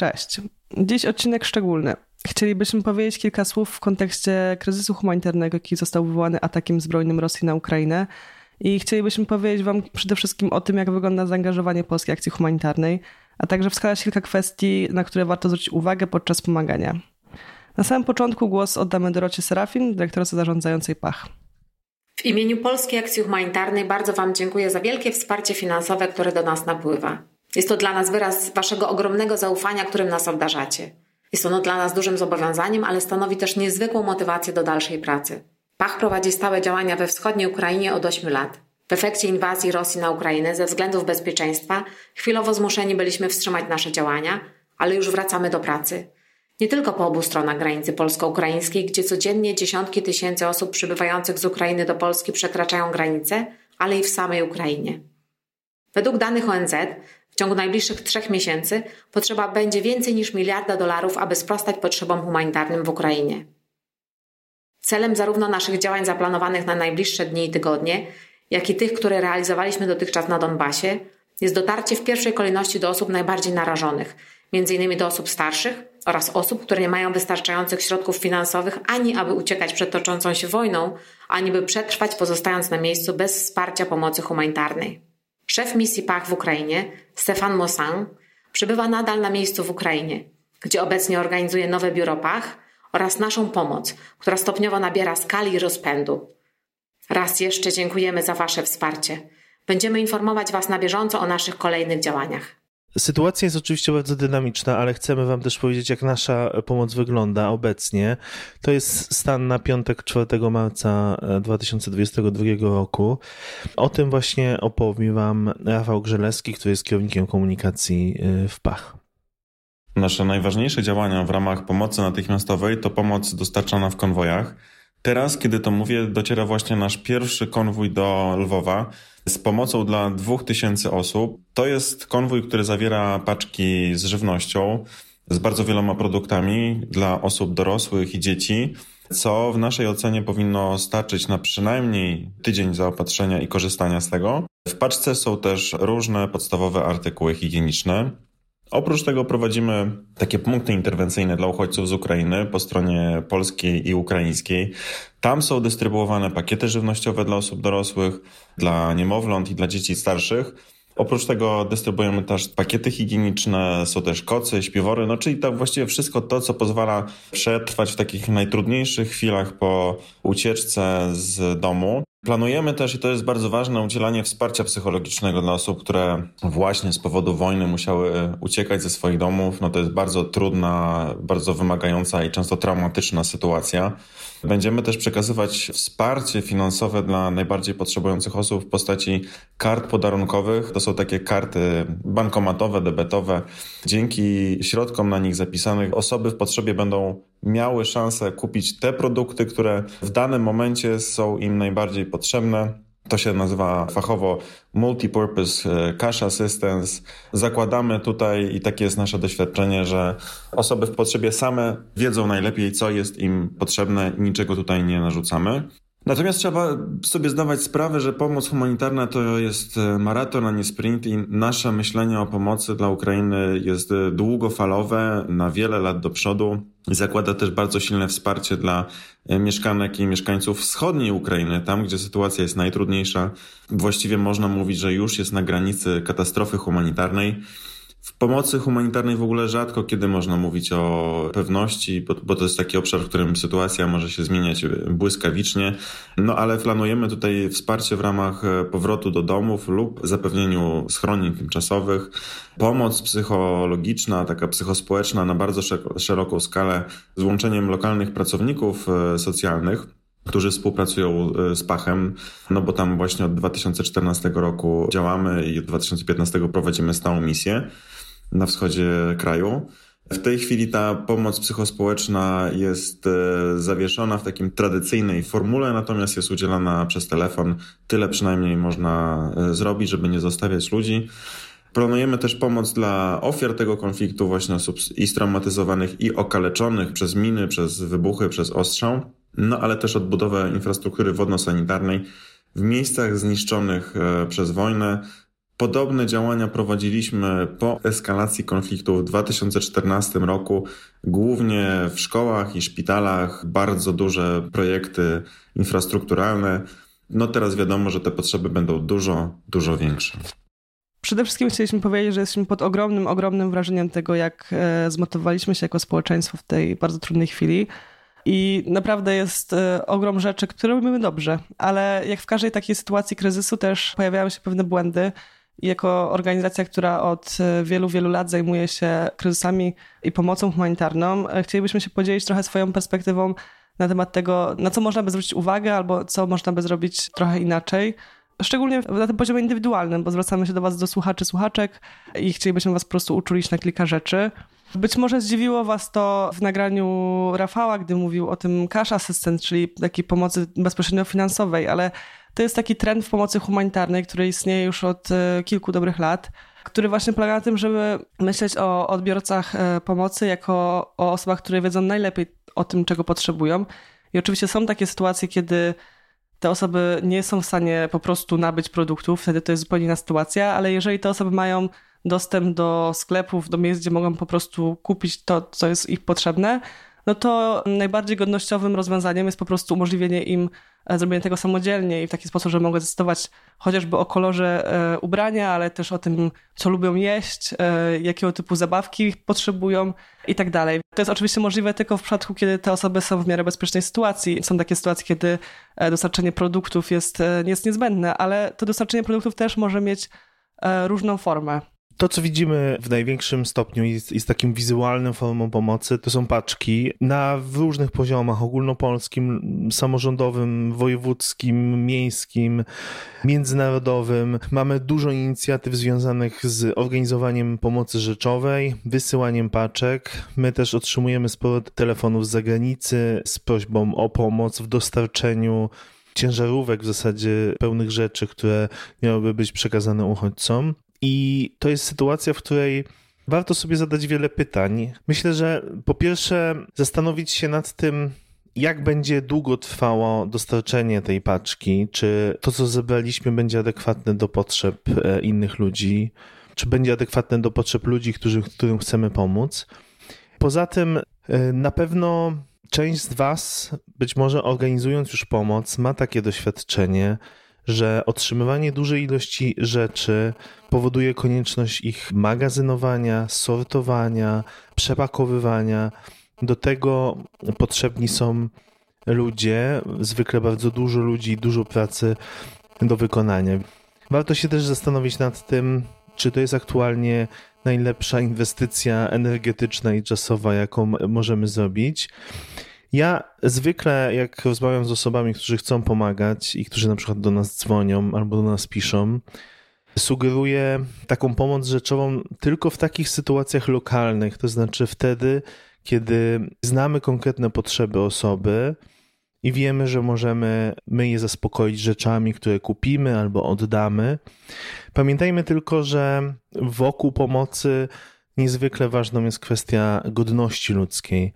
Cześć. Dziś odcinek szczególny. Chcielibyśmy powiedzieć kilka słów w kontekście kryzysu humanitarnego, jaki został wywołany atakiem zbrojnym Rosji na Ukrainę. I chcielibyśmy powiedzieć Wam przede wszystkim o tym, jak wygląda zaangażowanie polskiej akcji humanitarnej, a także wskazać kilka kwestii, na które warto zwrócić uwagę podczas pomagania. Na samym początku głos oddamy Dorocie Serafin, dyrektorce zarządzającej PACH. W imieniu Polskiej Akcji Humanitarnej bardzo Wam dziękuję za wielkie wsparcie finansowe, które do nas napływa. Jest to dla nas wyraz Waszego ogromnego zaufania, którym nas obdarzacie. Jest ono dla nas dużym zobowiązaniem, ale stanowi też niezwykłą motywację do dalszej pracy. Pach prowadzi stałe działania we wschodniej Ukrainie od 8 lat. W efekcie inwazji Rosji na Ukrainę ze względów bezpieczeństwa chwilowo zmuszeni byliśmy wstrzymać nasze działania, ale już wracamy do pracy. Nie tylko po obu stronach granicy polsko-ukraińskiej, gdzie codziennie dziesiątki tysięcy osób przybywających z Ukrainy do Polski przekraczają granicę, ale i w samej Ukrainie. Według danych ONZ ciągu najbliższych trzech miesięcy potrzeba będzie więcej niż miliarda dolarów, aby sprostać potrzebom humanitarnym w Ukrainie. Celem zarówno naszych działań zaplanowanych na najbliższe dni i tygodnie, jak i tych, które realizowaliśmy dotychczas na Donbasie, jest dotarcie w pierwszej kolejności do osób najbardziej narażonych, m.in. do osób starszych oraz osób, które nie mają wystarczających środków finansowych ani aby uciekać przed toczącą się wojną, ani by przetrwać pozostając na miejscu bez wsparcia pomocy humanitarnej. Szef misji PACH w Ukrainie, Stefan Mossan, przybywa nadal na miejscu w Ukrainie, gdzie obecnie organizuje nowe biuro PACH oraz naszą pomoc, która stopniowo nabiera skali i rozpędu. Raz jeszcze dziękujemy za Wasze wsparcie. Będziemy informować Was na bieżąco o naszych kolejnych działaniach. Sytuacja jest oczywiście bardzo dynamiczna, ale chcemy Wam też powiedzieć, jak nasza pomoc wygląda obecnie. To jest stan na piątek 4 marca 2022 e, roku. O tym właśnie opowie Wam Rafał Grzelewski, który jest kierownikiem komunikacji e, w PACH. Nasze najważniejsze działania w ramach pomocy natychmiastowej to pomoc dostarczana w konwojach. Teraz, kiedy to mówię, dociera właśnie nasz pierwszy konwój do Lwowa z pomocą dla 2000 osób. To jest konwój, który zawiera paczki z żywnością, z bardzo wieloma produktami dla osób dorosłych i dzieci, co w naszej ocenie powinno starczyć na przynajmniej tydzień zaopatrzenia i korzystania z tego. W paczce są też różne podstawowe artykuły higieniczne. Oprócz tego prowadzimy takie punkty interwencyjne dla uchodźców z Ukrainy po stronie polskiej i ukraińskiej. Tam są dystrybuowane pakiety żywnościowe dla osób dorosłych, dla niemowląt i dla dzieci starszych. Oprócz tego dystrybuujemy też pakiety higieniczne, są też kocy, śpiwory, no czyli tak właściwie wszystko to, co pozwala przetrwać w takich najtrudniejszych chwilach po ucieczce z domu. Planujemy też, i to jest bardzo ważne, udzielanie wsparcia psychologicznego dla osób, które właśnie z powodu wojny musiały uciekać ze swoich domów. No to jest bardzo trudna, bardzo wymagająca i często traumatyczna sytuacja. Będziemy też przekazywać wsparcie finansowe dla najbardziej potrzebujących osób w postaci kart podarunkowych. To są takie karty bankomatowe, debetowe. Dzięki środkom na nich zapisanych osoby w potrzebie będą miały szansę kupić te produkty, które w danym momencie są im najbardziej potrzebne. To się nazywa fachowo Multipurpose e, Cash Assistance. Zakładamy tutaj, i takie jest nasze doświadczenie, że osoby w potrzebie same wiedzą najlepiej, co jest im potrzebne niczego tutaj nie narzucamy. Natomiast trzeba sobie zdawać sprawę, że pomoc humanitarna to jest e, maraton, a nie sprint i nasze myślenie o pomocy dla Ukrainy jest e, długofalowe, na wiele lat do przodu zakłada też bardzo silne wsparcie dla e, mieszkanek i mieszkańców wschodniej Ukrainy, tam gdzie sytuacja jest najtrudniejsza. Właściwie można mówić, że już jest na granicy katastrofy humanitarnej. W pomocy humanitarnej w ogóle rzadko kiedy można mówić o pewności, bo, bo, to jest taki obszar, w którym sytuacja może się zmieniać błyskawicznie. No ale planujemy tutaj wsparcie w ramach powrotu do domów lub zapewnieniu schronień tymczasowych, pomoc psychologiczna, taka psychospołeczna na bardzo szeroką skalę z łączeniem lokalnych pracowników e, socjalnych którzy współpracują e, z Pachem, no bo tam właśnie od 2014 roku działamy i od 2015 prowadzimy stałą misję na wschodzie kraju. W tej chwili ta pomoc psychospołeczna jest e, zawieszona w takim tradycyjnej formule, natomiast jest udzielana przez telefon. Tyle przynajmniej można e, zrobić, żeby nie zostawiać ludzi. Planujemy też pomoc dla ofiar tego konfliktu, właśnie osób i straumatyzowanych, i okaleczonych przez miny, przez wybuchy, przez ostrzał, no ale też odbudowę infrastruktury wodno-sanitarnej w miejscach zniszczonych e, przez wojnę, Podobne działania prowadziliśmy po eskalacji konfliktu w 2014 roku, głównie w szkołach i szpitalach, bardzo duże projekty infrastrukturalne. No teraz wiadomo, że te potrzeby będą dużo, dużo większe. Przede wszystkim chcieliśmy powiedzieć, że jesteśmy pod ogromnym, ogromnym wrażeniem tego, jak e, zmotywowaliśmy się jako społeczeństwo w tej bardzo trudnej chwili. I naprawdę jest e, ogrom rzeczy, które robimy dobrze, ale jak w każdej takiej sytuacji kryzysu też pojawiają się pewne błędy. Jako organizacja, która od e, wielu, wielu lat zajmuje się kryzysami i pomocą humanitarną, chcielibyśmy się podzielić trochę swoją perspektywą na temat tego, na co można by zwrócić uwagę, albo co można by zrobić trochę inaczej. Szczególnie na tym poziomie indywidualnym, bo zwracamy się do Was, do słuchaczy, słuchaczek i chcielibyśmy Was po prostu uczulić na kilka rzeczy. Być może zdziwiło Was to w nagraniu Rafała, gdy mówił o tym cash assistant, czyli takiej pomocy bezpośrednio finansowej, ale to jest taki trend w pomocy humanitarnej, który istnieje już od e, kilku dobrych lat, który właśnie polega na tym, żeby myśleć o odbiorcach e, pomocy jako o osobach, które wiedzą najlepiej o tym, czego potrzebują. I oczywiście są takie sytuacje, kiedy te osoby nie są w stanie po prostu nabyć produktów, wtedy to jest zupełnie inna sytuacja, ale jeżeli te osoby mają dostęp do sklepów, do miejsc, gdzie mogą po prostu kupić to, co jest ich potrzebne, no to najbardziej godnościowym rozwiązaniem jest po prostu umożliwienie im e, zrobienie tego samodzielnie i w taki sposób, że mogą zdecydować chociażby o kolorze e, ubrania, ale też o tym, co lubią jeść, e, jakiego typu zabawki potrzebują i tak dalej. To jest oczywiście możliwe tylko w przypadku, kiedy te osoby są w miarę bezpiecznej sytuacji. Są takie sytuacje, kiedy dostarczenie produktów jest, jest niezbędne, ale to dostarczenie produktów też może mieć różną formę. To, co widzimy w największym stopniu jest, jest takim wizualnym formą pomocy, to są paczki na różnych poziomach ogólnopolskim, samorządowym, wojewódzkim, miejskim, międzynarodowym. Mamy dużo inicjatyw związanych z organizowaniem pomocy rzeczowej, wysyłaniem paczek. My też otrzymujemy sporo telefonów z zagranicy z prośbą o pomoc w dostarczeniu ciężarówek w zasadzie pełnych rzeczy, które miałyby być przekazane uchodźcom. I to jest sytuacja, w której warto sobie zadać wiele pytań. Myślę, że po pierwsze zastanowić się nad tym, jak będzie długo trwało dostarczenie tej paczki, czy to, co zebraliśmy, będzie adekwatne do potrzeb e, innych ludzi, czy będzie adekwatne do potrzeb ludzi, którzy, którym chcemy pomóc. Poza tym, e, na pewno część z Was, być może organizując już pomoc, ma takie doświadczenie, że otrzymywanie dużej ilości rzeczy powoduje konieczność ich magazynowania, sortowania, przepakowywania. Do tego potrzebni są ludzie, zwykle bardzo dużo ludzi, dużo pracy do wykonania. Warto się też zastanowić nad tym, czy to jest aktualnie najlepsza inwestycja energetyczna i czasowa, jaką możemy zrobić. Ja zwykle, jak rozmawiam z osobami, którzy chcą pomagać i którzy na przykład do nas dzwonią albo do nas piszą, sugeruję taką pomoc rzeczową tylko w takich sytuacjach lokalnych, to znaczy wtedy, kiedy znamy konkretne potrzeby osoby i wiemy, że możemy my je zaspokoić rzeczami, które kupimy albo oddamy. Pamiętajmy tylko, że wokół pomocy niezwykle ważną jest kwestia godności ludzkiej.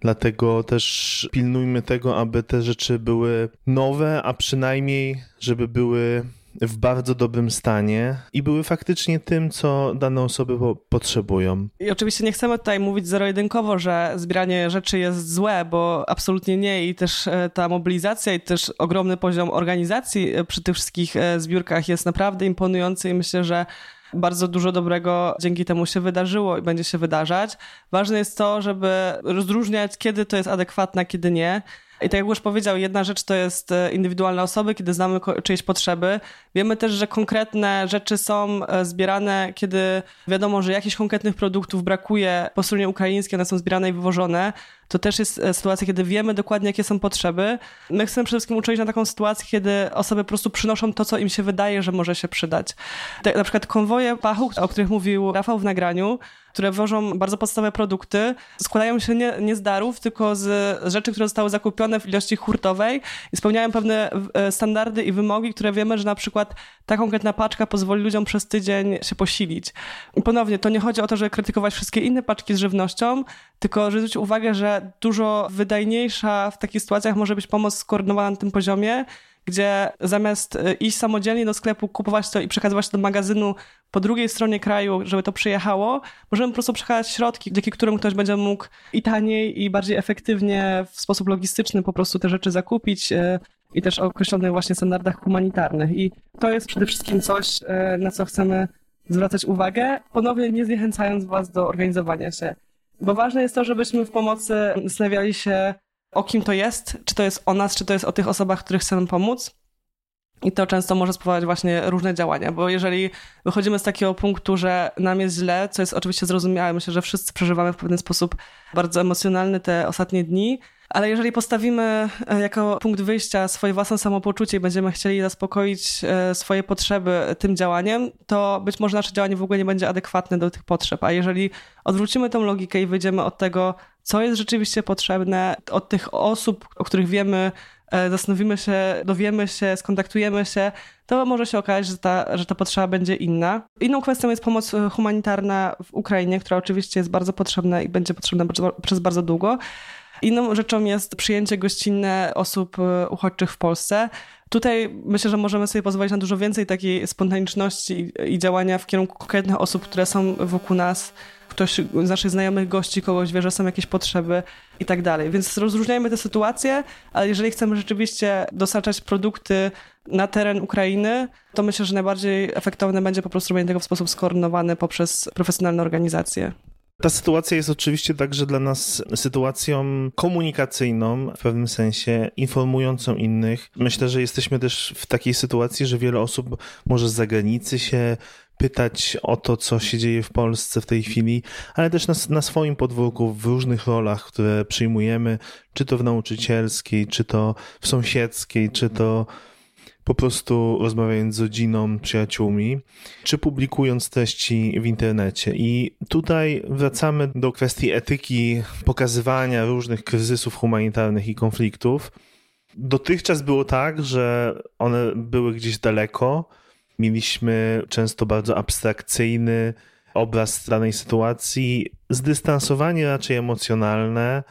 Dlatego też pilnujmy tego, aby te rzeczy były nowe, a przynajmniej, żeby były w bardzo dobrym stanie i były faktycznie tym, co dane osoby po potrzebują. I oczywiście nie chcemy tutaj mówić zero-jedynkowo, że zbieranie rzeczy jest złe, bo absolutnie nie i też e, ta mobilizacja i też ogromny poziom organizacji e, przy tych wszystkich e, zbiórkach jest naprawdę imponujący i myślę, że bardzo dużo dobrego dzięki temu się wydarzyło i będzie się wydarzać. Ważne jest to, żeby rozróżniać, kiedy to jest adekwatne, kiedy nie. I tak jak już powiedział, jedna rzecz to jest e, indywidualne osoby, kiedy znamy czyjeś potrzeby. Wiemy też, że konkretne rzeczy są e, zbierane, kiedy wiadomo, że jakichś konkretnych produktów brakuje po stronie ukraińskiej, one są zbierane i wywożone. To też jest e, sytuacja, kiedy wiemy dokładnie, jakie są potrzeby. My chcemy przede wszystkim uczyć na taką sytuację, kiedy osoby po prostu przynoszą to, co im się wydaje, że może się przydać. Tak, na przykład konwoje pachu, o których mówił Rafał w nagraniu, które wożą bardzo podstawowe produkty, składają się nie, nie z darów, tylko z rzeczy, które zostały zakupione w ilości hurtowej i spełniają pewne e, standardy i wymogi, które wiemy, że na przykład ta konkretna paczka pozwoli ludziom przez tydzień się posilić. I ponownie, to nie chodzi o to, żeby krytykować wszystkie inne paczki z żywnością, tylko zwrócić uwagę, że dużo wydajniejsza w takich sytuacjach może być pomoc skoordynowana na tym poziomie, gdzie zamiast e, iść samodzielnie do sklepu, kupować to i przekazywać to do magazynu po drugiej stronie kraju, żeby to przyjechało, możemy po prostu przekazać środki, dzięki którym ktoś będzie mógł i taniej, i bardziej efektywnie w sposób logistyczny po prostu te rzeczy zakupić e, i też o określonych właśnie standardach humanitarnych. I to jest przede wszystkim coś, e, na co chcemy zwracać uwagę, ponownie nie zniechęcając Was do organizowania się. Bo ważne jest to, żebyśmy w pomocy zastanawiali się, o kim to jest, czy to jest o nas, czy to jest o tych osobach, których chcemy pomóc. I to często może spowodować właśnie różne działania, bo jeżeli wychodzimy z takiego punktu, że nam jest źle, co jest oczywiście zrozumiałe, myślę, że wszyscy przeżywamy w pewien sposób bardzo emocjonalny te ostatnie dni, ale jeżeli postawimy e, jako punkt wyjścia swoje własne samopoczucie i będziemy chcieli zaspokoić e, swoje potrzeby tym działaniem, to być może nasze działanie w ogóle nie będzie adekwatne do tych potrzeb. A jeżeli odwrócimy tą logikę i wyjdziemy od tego, co jest rzeczywiście potrzebne, od tych osób, o których wiemy, e, zastanowimy się, dowiemy się, skontaktujemy się, to może się okazać, że ta, że ta potrzeba będzie inna. Inną kwestią jest pomoc humanitarna w Ukrainie, która oczywiście jest bardzo potrzebna i będzie potrzebna przez bardzo długo. Inną rzeczą jest przyjęcie gościnne osób e, uchodźczych w Polsce. Tutaj myślę, że możemy sobie pozwolić na dużo więcej takiej spontaniczności i działania w kierunku konkretnych osób, które są wokół nas. Ktoś z naszych znajomych gości kogoś wie, że są jakieś potrzeby i tak dalej. Więc rozróżniajmy te sytuacje, ale jeżeli chcemy rzeczywiście dostarczać produkty na teren Ukrainy, to myślę, że najbardziej efektowne będzie po prostu robienie tego w sposób skoordynowany poprzez profesjonalne organizacje. Ta sytuacja jest oczywiście także dla nas sytuacją komunikacyjną, w pewnym sensie informującą innych. Myślę, że jesteśmy też w takiej sytuacji, że wiele osób może z zagranicy się pytać o to, co się dzieje w Polsce w tej chwili, ale też na, na swoim podwórku, w różnych rolach, które przyjmujemy, czy to w nauczycielskiej, czy to w sąsiedzkiej, czy to po prostu rozmawiając z rodziną, przyjaciółmi, czy publikując treści w internecie. I tutaj wracamy do kwestii etyki pokazywania różnych kryzysów humanitarnych i konfliktów. Dotychczas było tak, że one były gdzieś daleko. Mieliśmy często bardzo abstrakcyjny obraz danej sytuacji, zdystansowanie raczej emocjonalne.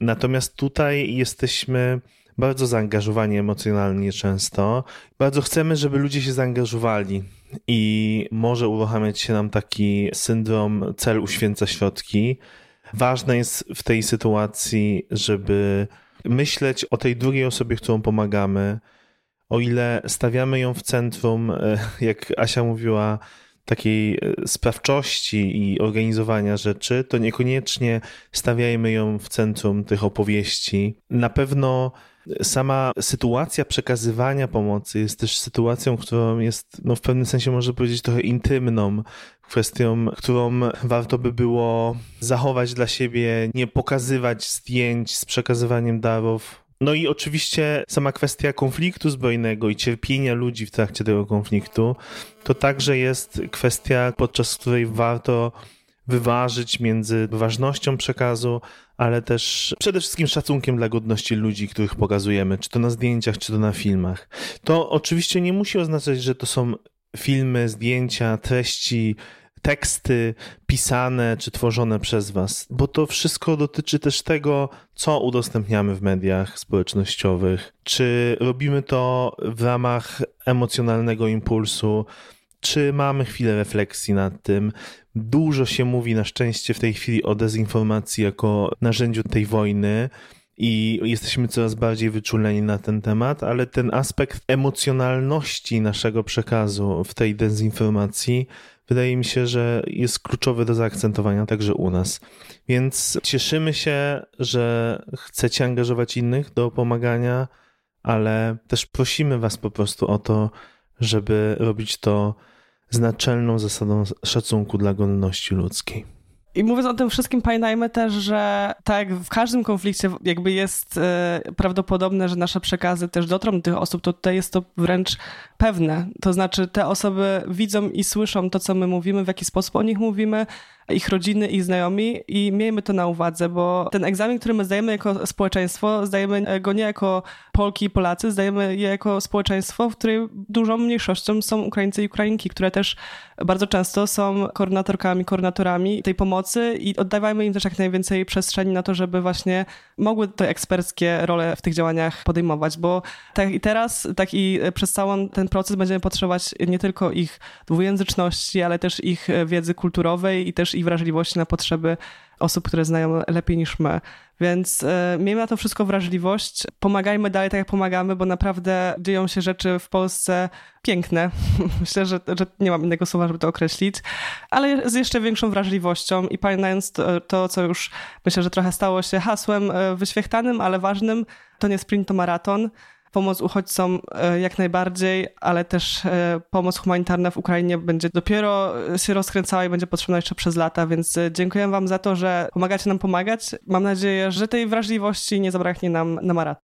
Natomiast tutaj jesteśmy bardzo zaangażowani emocjonalnie często. Bardzo chcemy, żeby ludzie się zaangażowali i może uruchamiać się nam taki syndrom cel uświęca środki. Ważne jest w tej sytuacji, żeby myśleć o tej drugiej osobie, którą pomagamy. O ile stawiamy ją w centrum, e, jak Asia mówiła, takiej e, sprawczości i organizowania rzeczy, to niekoniecznie stawiajmy ją w centrum tych opowieści. Na pewno sama sytuacja przekazywania pomocy jest też sytuacją, którą jest, no w pewnym sensie można powiedzieć, trochę intymną, kwestią, którą warto by było zachować dla siebie, nie pokazywać zdjęć z przekazywaniem darów. No i oczywiście sama kwestia konfliktu zbrojnego i cierpienia ludzi w trakcie tego konfliktu, to także jest kwestia, podczas której warto wyważyć między ważnością przekazu, ale też przede wszystkim szacunkiem dla godności ludzi, których pokazujemy, czy to na zdjęciach, czy to na filmach. To oczywiście nie musi oznaczać, że to są filmy, zdjęcia, treści, teksty pisane czy tworzone przez Was, bo to wszystko dotyczy też tego, co udostępniamy w mediach społecznościowych. Czy robimy to w ramach emocjonalnego impulsu, czy mamy chwilę refleksji nad tym. Dużo się mówi na szczęście w tej chwili o dezinformacji jako narzędziu tej wojny i jesteśmy coraz bardziej wyczuleni na ten temat, ale ten aspekt emocjonalności naszego przekazu w tej dezinformacji wydaje mi się, że jest kluczowy do zaakcentowania także u nas. Więc cieszymy się, że chcecie angażować innych do pomagania, ale też prosimy Was po prostu o to, żeby robić to z naczelną zasadą szacunku dla godności ludzkiej. I mówiąc o tym wszystkim, pamiętajmy też, że tak w każdym konflikcie jakby jest e, prawdopodobne, że nasze przekazy też dotrą do tych osób, to tutaj jest to wręcz pewne. To znaczy te osoby widzą i słyszą to, co my mówimy, w jaki sposób o nich mówimy, ich rodziny, ich znajomi i miejmy to na uwadze, bo ten egzamin, który my zdajemy jako społeczeństwo, zdajemy go nie jako Polki i Polacy, zdajemy je jako społeczeństwo, w której dużą mniejszością są Ukraińcy i Ukrainki, które też bardzo często są koordynatorkami, koordynatorami tej pomocy i oddawajmy im też jak najwięcej przestrzeni na to, żeby właśnie mogły te eksperckie role w tych działaniach podejmować, bo tak i teraz, tak i przez cały ten proces będziemy potrzebować nie tylko ich dwujęzyczności, ale też ich wiedzy kulturowej i też ich wrażliwości na potrzeby osób, które znają lepiej niż my. Więc e, miejmy na to wszystko wrażliwość, pomagajmy dalej tak jak pomagamy, bo naprawdę dzieją się rzeczy w Polsce piękne. Myślę, że, że nie mam innego słowa, żeby to określić, ale z jeszcze większą wrażliwością i pamiętając to, to, co już myślę, że trochę stało się hasłem e, wyświechtanym, ale ważnym, to nie sprint, to maraton pomoc uchodźcom e, jak najbardziej, ale też e, pomoc humanitarna w Ukrainie będzie dopiero się rozkręcała i będzie potrzebna jeszcze przez lata, więc e, dziękuję Wam za to, że pomagacie nam pomagać. Mam nadzieję, że tej wrażliwości nie zabraknie nam na maraton.